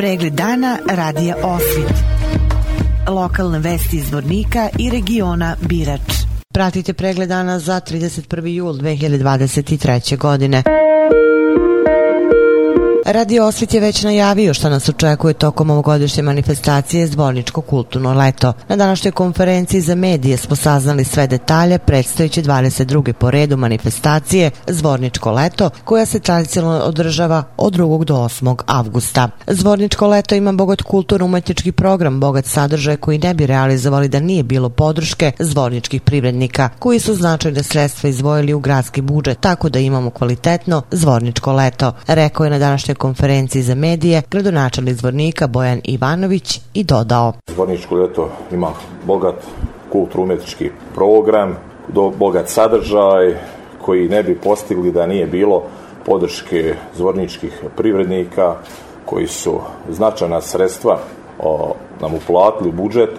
Pregled dana radija Osvit. Lokalne vesti iz Vornika i regiona Birač. Pratite pregled dana za 31. jul 2023. godine. Radio Osvit je već najavio što nas očekuje tokom ovogodišnje manifestacije Zvorničko kulturno leto. Na današnjoj konferenciji za medije smo saznali sve detalje predstojeće 22. po redu manifestacije Zvorničko leto koja se tradicionalno održava od 2. do 8. avgusta. Zvorničko leto ima bogat kulturno-umetnički program, bogat sadržaj koji ne bi realizovali da nije bilo podrške zvorničkih privrednika koji su značajne sredstva izvojili u gradski budžet tako da imamo kvalitetno Zvorničko leto, rekao je na današnjoj konferenciji za medije gradonačelnik Zvornika Bojan Ivanović i dodao. Zvorničko ljeto ima bogat kulturno-umetnički program, do, bogat sadržaj koji ne bi postigli da nije bilo podrške zvorničkih privrednika koji su značajna sredstva o, nam uplatili u budžet,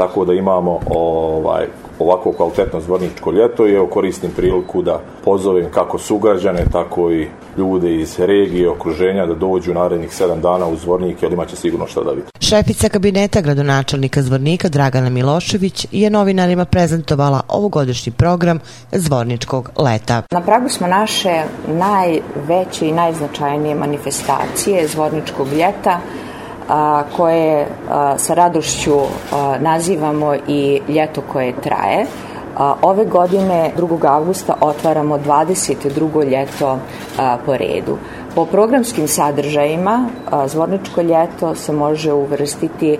tako da imamo ovaj ovako kvalitetno zvorničko ljeto i evo koristim priliku da pozovem kako sugrađane, tako i ljude iz regije, okruženja da dođu narednih sedam dana u Zvornik, jer imaće sigurno šta da vidi. Šefica kabineta gradonačelnika Zvornika Dragana Milošević je novinarima prezentovala ovogodišnji program Zvorničkog leta. Na pragu smo naše najveće i najznačajnije manifestacije Zvorničkog ljeta a, koje a, sa radošću a, nazivamo i ljeto koje traje. A, ove godine 2. avgusta otvaramo 22. ljeto a, po redu. Po programskim sadržajima Zvorničko ljeto se može uvrstiti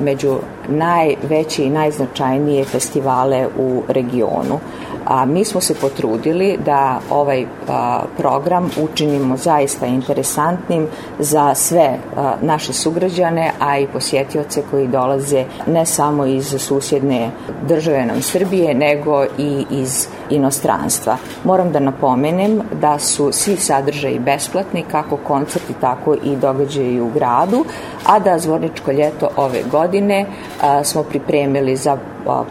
među najveće i najznačajnije festivale u regionu. A mi smo se potrudili da ovaj a, program učinimo zaista interesantnim za sve a, naše sugrađane, a i posjetioce koji dolaze ne samo iz susjedne države nam Srbije, nego i iz inostranstva. Moram da napomenem da su svi sadržaji besplatni, kako koncerti, tako i događaji u gradu, a da Zvorničko ljeto ove godine a, smo pripremili za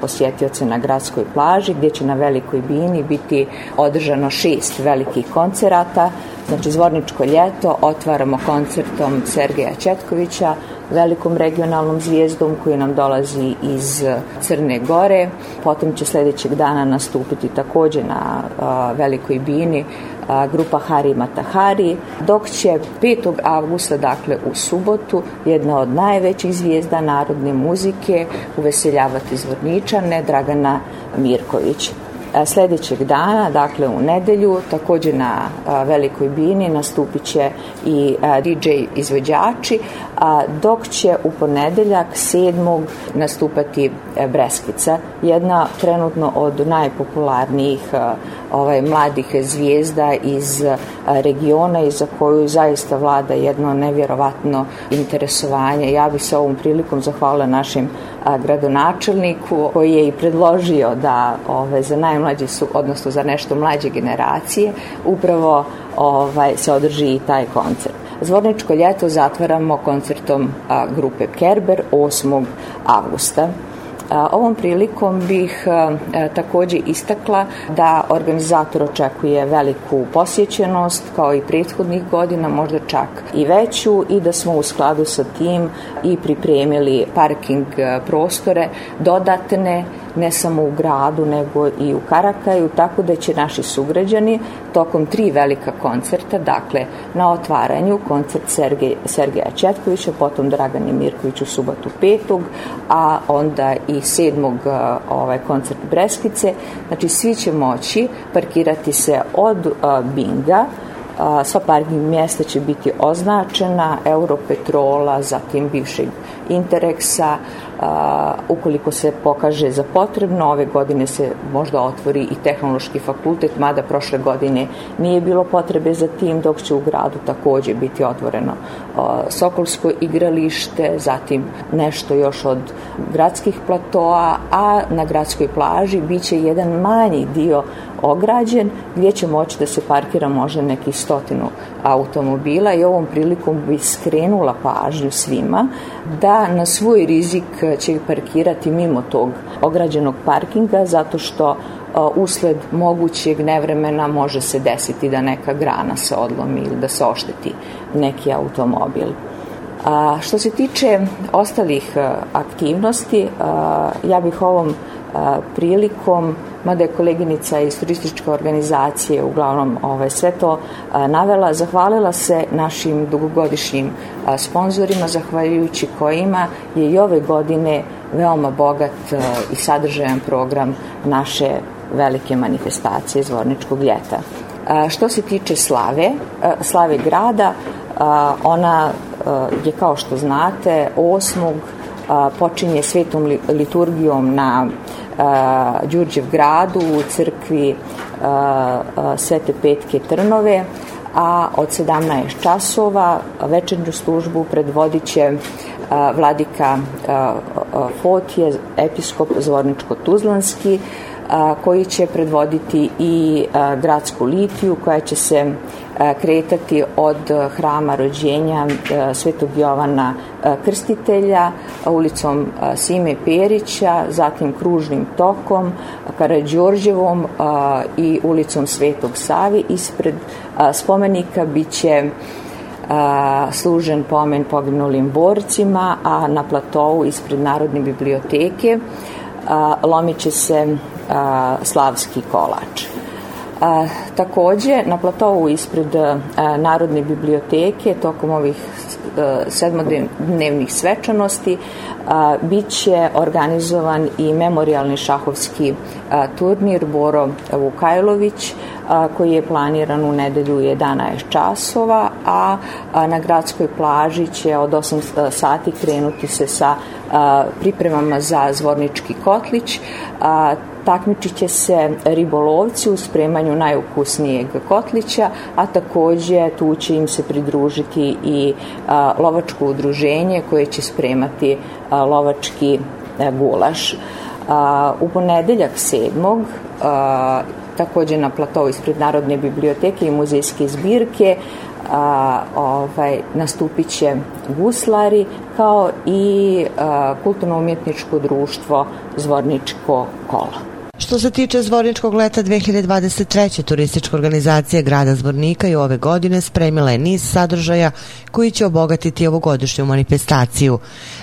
posjetioce na gradskoj plaži gdje će na Velikoj Bini biti održano šest velikih koncerata. Znači Zvorničko ljeto otvaramo koncertom Sergeja Četkovića, velikom regionalnom zvijezdom koji nam dolazi iz Crne Gore. Potom će sledećeg dana nastupiti takođe na Velikoj Bini grupa Hari Matahari, dok će 5. avgusta, dakle u subotu, jedna od najvećih zvijezda narodne muzike uveseljavati zvorničane Dragana Mirković. Sledećeg dana, dakle u nedelju, takođe na Velikoj Bini nastupit će i DJ izvođači, dok će u ponedeljak 7. nastupati e, Breskvica, jedna trenutno od najpopularnijih ovaj, mladih zvijezda iz regiona i za koju zaista vlada jedno nevjerovatno interesovanje. Ja bih se ovom prilikom zahvalila našim gradonačelniku koji je i predložio da ove, za najmlađe su, odnosno za nešto mlađe generacije, upravo ovaj, se održi i taj koncert. Zvorničko ljeto zatvaramo koncertom a, grupe Kerber 8. avgusta. Ovom prilikom bih takođe istakla da organizator očekuje veliku posjećenost kao i prethodnih godina, možda čak i veću i da smo u skladu sa tim i pripremili parking prostore dodatne ne samo u gradu nego i u Karakaju, tako da će naši sugrađani tokom tri velika koncerta, dakle na otvaranju koncert Sergej, Sergeja Četkovića, potom Dragane Mirković u subotu petog, a onda i sedmog ovaj, koncert Breskice, znači svi će moći parkirati se od uh, Binga, sva parking mjesta će biti označena, Europetrola, zatim bivšeg Interexa, ukoliko se pokaže za potrebno, ove godine se možda otvori i tehnološki fakultet, mada prošle godine nije bilo potrebe za tim, dok će u gradu takođe biti otvoreno Sokolsko igralište, zatim nešto još od gradskih platoa, a na gradskoj plaži biće jedan manji dio ograđen gdje će moći da se parkira možda nekih stotinu automobila i ovom prilikom bi skrenula pažnju svima da na svoj rizik će parkirati mimo tog ograđenog parkinga zato što usled mogućeg nevremena može se desiti da neka grana se odlomi ili da se ošteti neki automobil. A, što se tiče ostalih aktivnosti, ja bih ovom prilikom mada je koleginica iz turističke organizacije uglavnom ovaj, sve to navela, zahvalila se našim dugogodišnjim sponzorima, zahvaljujući kojima je i ove godine veoma bogat i sadržajan program naše velike manifestacije Zvorničkog ljeta. Što se tiče slave, slave grada, ona je kao što znate 8. počinje svetom liturgijom na Đurđev gradu u crkvi Svete Petke Trnove, a od 17 časova večernju službu predvodit će vladika Fotije, episkop Zvorničko-Tuzlanski, koji će predvoditi i gradsku litiju koja će se kretati od hrama rođenja Svetog Jovana Krstitelja, ulicom Sime Perića, zatim kružnim tokom, Karadžorđevom i ulicom Svetog Savi. Ispred spomenika biće služen pomen poginulim borcima, a na platovu ispred Narodne biblioteke lomit će se slavski kolač. A, takođe, na platovu ispred a, Narodne biblioteke tokom ovih a, sedmodnevnih svečanosti a, bit će organizovan i memorialni šahovski a, turnir Boro Vukajlović a, koji je planiran u nedelju 11 časova, a, na gradskoj plaži će od 8 sati krenuti se sa a, pripremama za Zvornički kotlić. A, takmičit će se ribolovci u spremanju najukusnijeg kotlića, a takođe tu će im se pridružiti i lovačko udruženje koje će spremati lovački e, gulaš. U ponedeljak 7. A, takođe na platovu ispred Narodne biblioteke i muzejske zbirke a, ovaj, nastupit će guslari kao i kulturno-umjetničko društvo Zvorničko kolo. Što se tiče Zvorničkog leta 2023. turistička organizacija grada Zvornika i ove godine spremila je niz sadržaja koji će obogatiti ovogodišnju manifestaciju.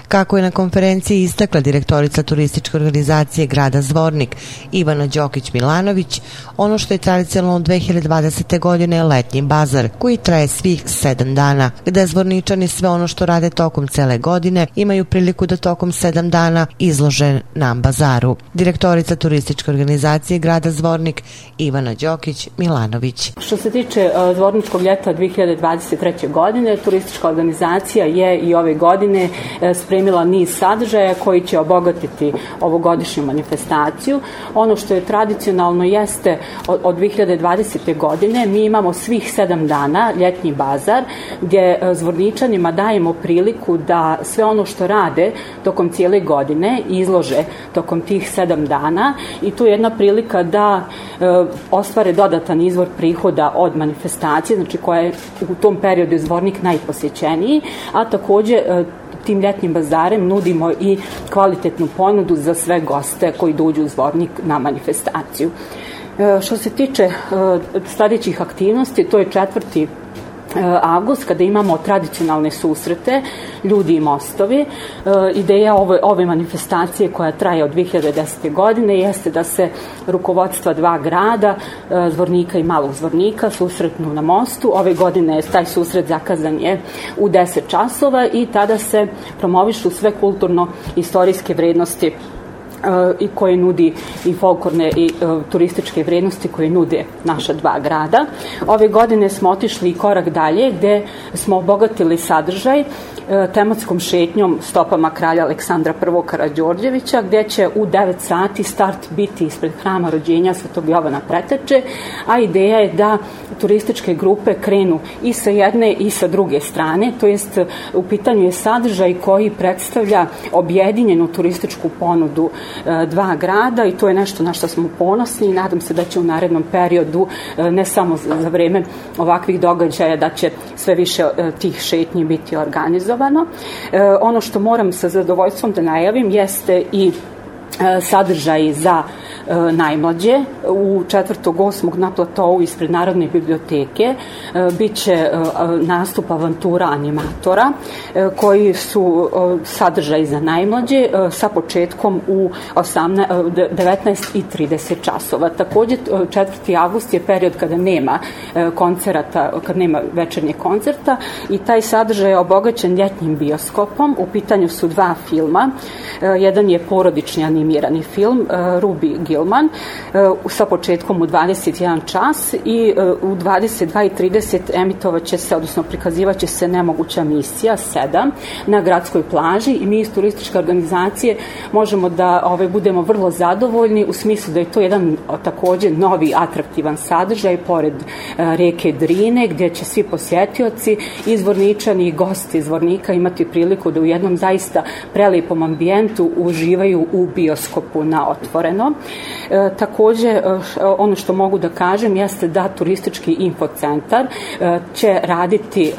Kako je na konferenciji istakla direktorica turističke organizacije grada Zvornik Ivana Đokić-Milanović, ono što je tradicionalno 2020. godine je letnji bazar koji traje svih sedam dana, gde Zvorničani sve ono što rade tokom cele godine imaju priliku da tokom sedam dana izlože na bazaru. Direktorica turističke organizacije grada Zvornik Ivana Đokić-Milanović. Što se tiče uh, Zvorničkog ljeta 2023. godine, turistička organizacija je i ove godine uh, spremila niz sadržaja koji će obogatiti ovogodišnju manifestaciju. Ono što je tradicionalno jeste od, od 2020. godine mi imamo svih sedam dana ljetni bazar gdje uh, zvorničanima dajemo priliku da sve ono što rade tokom cijele godine izlože tokom tih sedam dana i tu jedna prilika da e, ostvare dodatan izvor prihoda od manifestacije, znači koja je u tom periodu zvornik najposjećeniji, a takođe e, tim ljetnim bazarem nudimo i kvalitetnu ponudu za sve goste koji dođu u zvornik na manifestaciju. E, što se tiče e, sledećih aktivnosti, to je četvrti avgust kada imamo tradicionalne susrete ljudi i mostovi. E, ideja ove, ove manifestacije koja traje od 2010. godine jeste da se rukovodstva dva grada, e, Zvornika i Malog Zvornika, susretnu na mostu. Ove godine je taj susret zakazan je u 10 časova i tada se promovišu sve kulturno-istorijske vrednosti i koje nudi i folklorne i uh, turističke vrednosti koje nude naša dva grada. Ove godine smo otišli korak dalje gde smo obogatili sadržaj tematskom šetnjom stopama kralja Aleksandra I. Karadžorđevića gde će u 9 sati start biti ispred hrama rođenja Svetog Jovana Preteče, a ideja je da turističke grupe krenu i sa jedne i sa druge strane, to jest u pitanju je sadržaj koji predstavlja objedinjenu turističku ponudu E, dva grada i to je nešto na što smo ponosni i nadam se da će u narednom periodu e, ne samo za vreme ovakvih događaja da će sve više e, tih šetnji biti organizovano. Ono što moram sa zadovoljstvom da najavim jeste i sadržaji za najmlađe u četvrtog, osmog na platovu ispred Narodne biblioteke biće nastup avantura animatora koji su sadržaj za najmlađe sa početkom u 18, 19.30 časova. Takođe 4. avgust je period kada nema koncerata, kad nema večernje koncerta i taj sadržaj je obogaćen ljetnim bioskopom. U pitanju su dva filma. Jedan je porodični animirani film Ruby Gilman sa početkom u 21 čas i u 22.30 emitovaće se, odnosno prikazivaće se nemoguća misija 7 na gradskoj plaži i mi iz turističke organizacije možemo da ove, budemo vrlo zadovoljni u smislu da je to jedan takođe novi atraktivan sadržaj pored reke Drine gdje će svi posjetioci izvorničani i gosti izvornika imati priliku da u jednom zaista prelipom ambijentu uživaju u bioskopu na otvoreno. E, takođe, e, ono što mogu da kažem jeste da turistički infocentar e, će raditi e,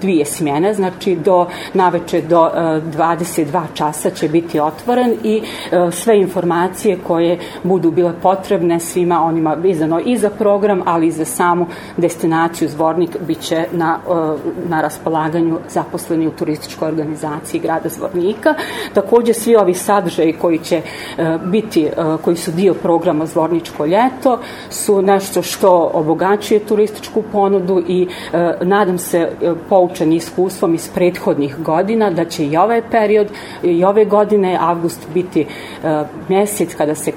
dvije smjene, znači do naveče do e, 22 časa će biti otvoren i e, sve informacije koje budu bile potrebne svima onima vizano i za program, ali i za samu destinaciju Zvornik biće na, e, na raspolaganju zaposleni u turističkoj organizaciji grada Zvornika. Takođe svi ovi sadržaji koji će e, biti, koji su dio programa Zvorničko ljeto su nešto što obogaćuje turističku ponudu i nadam se poučeni iskustvom iz prethodnih godina da će i ovaj period i ove godine avgust biti mjesec kada se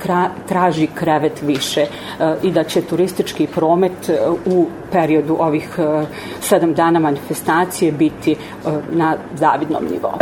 traži krevet više i da će turistički promet u periodu ovih sedam dana manifestacije biti na zavidnom nivou.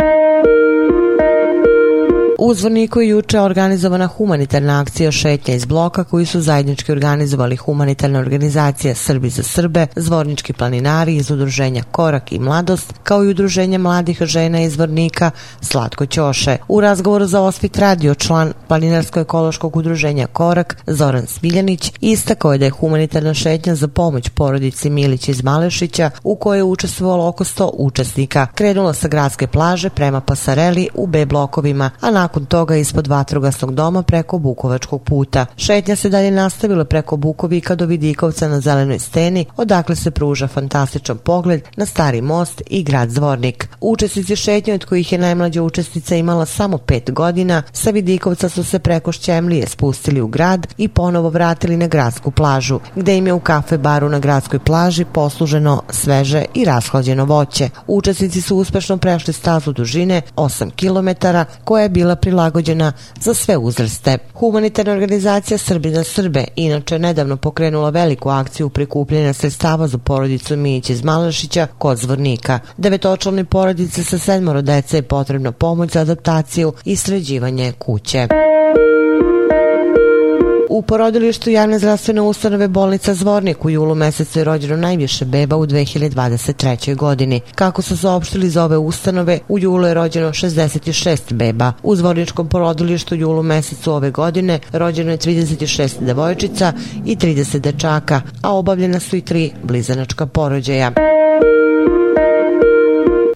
U Zvorniku je juče organizovana humanitarna akcija šetnja iz bloka koju su zajednički organizovali humanitarna organizacija Srbi za Srbe, Zvornički planinari iz udruženja Korak i Mladost, kao i udruženje mladih žena iz Zvornika Slatko Ćoše. U razgovoru za Osvit radio član planinarsko-ekološkog udruženja Korak Zoran Smiljanić istakao je da je humanitarna šetnja za pomoć porodici Milić iz Malešića u kojoj je učestvovalo oko 100 učesnika. Krenula sa gradske plaže prema pasareli u B blokovima, a nakon nakon toga ispod vatrogasnog doma preko Bukovačkog puta. Šetnja se dalje nastavila preko Bukovika do Vidikovca na zelenoj steni, odakle se pruža fantastičan pogled na stari most i grad Zvornik. Učesnici šetnje od kojih je najmlađa učesnica imala samo pet godina, sa Vidikovca su se preko Šćemlije spustili u grad i ponovo vratili na gradsku plažu, gde im je u kafe baru na gradskoj plaži posluženo sveže i rashlađeno voće. Učesnici su uspešno prešli stazu dužine 8 km koja je bila prilagođena za sve uzraste. Humanitarna organizacija Srbi za Srbe inače nedavno pokrenula veliku akciju prikupljanja sredstava za porodicu Mijić iz Malašića kod Zvornika. Devetočlani porodice sa sedmoro dece je potrebna pomoć za adaptaciju i sređivanje kuće. U porodilištu javne zdravstvene ustanove bolnica Zvornik u julu mesecu je rođeno najviše beba u 2023. godini. Kako su saopštili za ove ustanove, u julu je rođeno 66 beba. U Zvorničkom porodilištu u julu mesecu ove godine rođeno je 36 devojčica i 30 dečaka, a obavljena su i tri blizanačka porođaja.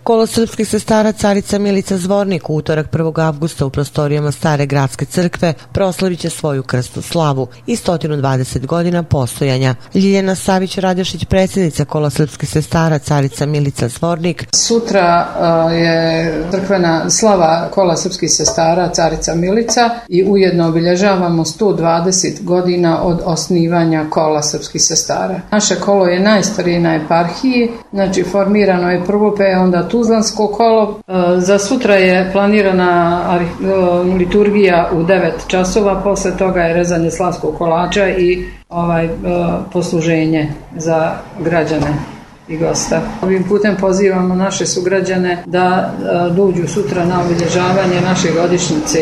Kolo srpskih sestara Carica Milica Zvornik utorak 1. avgusta u prostorijama Stare gradske crkve proslavit će svoju krstu slavu i 120 godina postojanja. Ljiljana Savić Radešić, predsjednica Kola srpskih sestara Carica Milica Zvornik. Sutra uh, je crkvena slava Kola srpskih sestara Carica Milica i ujedno obilježavamo 120 godina od osnivanja Kola srpskih sestara. Naše kolo je najstarije na eparhiji, znači formirano je prvo pe onda Tuzlansko kolo. E, za sutra je planirana e, liturgija u 9 časova, posle toga je rezanje slavskog kolača i ovaj e, posluženje za građane i gosta. Ovim putem pozivamo naše sugrađane da dođu sutra na obilježavanje naše godišnjice.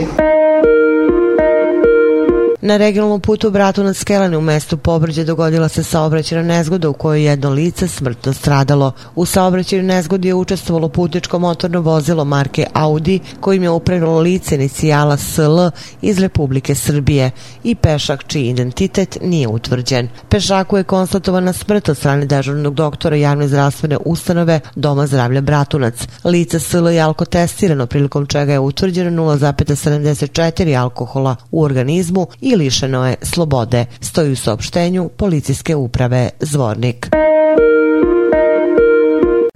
Na regionalnom putu Bratu nad Skelene u mestu Pobrđe dogodila se saobraćena nezgoda u kojoj jedno lice smrtno stradalo. U saobraćenju nezgodi je učestvovalo putičko motorno vozilo marke Audi kojim je upravilo lice inicijala SL iz Republike Srbije i pešak čiji identitet nije utvrđen. Pešaku je konstatovana smrt od strane dežurnog doktora javne zdravstvene ustanove Doma zdravlja Bratunac. Lice SL je alkotestirano prilikom čega je utvrđeno 0,74 alkohola u organizmu i i lišeno je slobode, stoji u saopštenju policijske uprave Zvornik.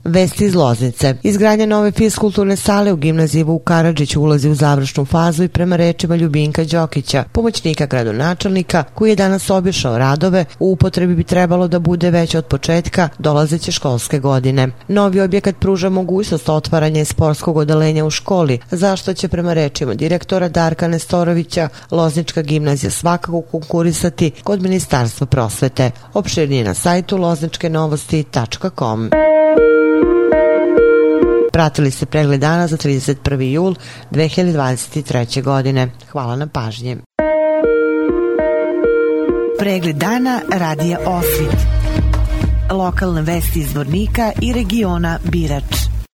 Vesti iz Loznice. Izgradnja nove fiskulturne sale u gimnaziji Vuk Karadžić ulazi u završnu fazu i prema rečima Ljubinka Đokića, pomoćnika gradonačelnika, koji je danas obišao radove, u upotrebi bi trebalo da bude već od početka dolazeće školske godine. Novi objekat pruža mogućnost otvaranja sportskog odalenja u školi, zašto će prema rečima direktora Darka Nestorovića Loznička gimnazija svakako konkurisati kod Ministarstva prosvete. Opširnije na sajtu lozničkenovosti.com. Pratili ste pregled dana za 31. jul 2023. godine. Hvala na pažnje. Pregled dana radija Osvit. Lokalne vesti iz Vornika i regiona Birač.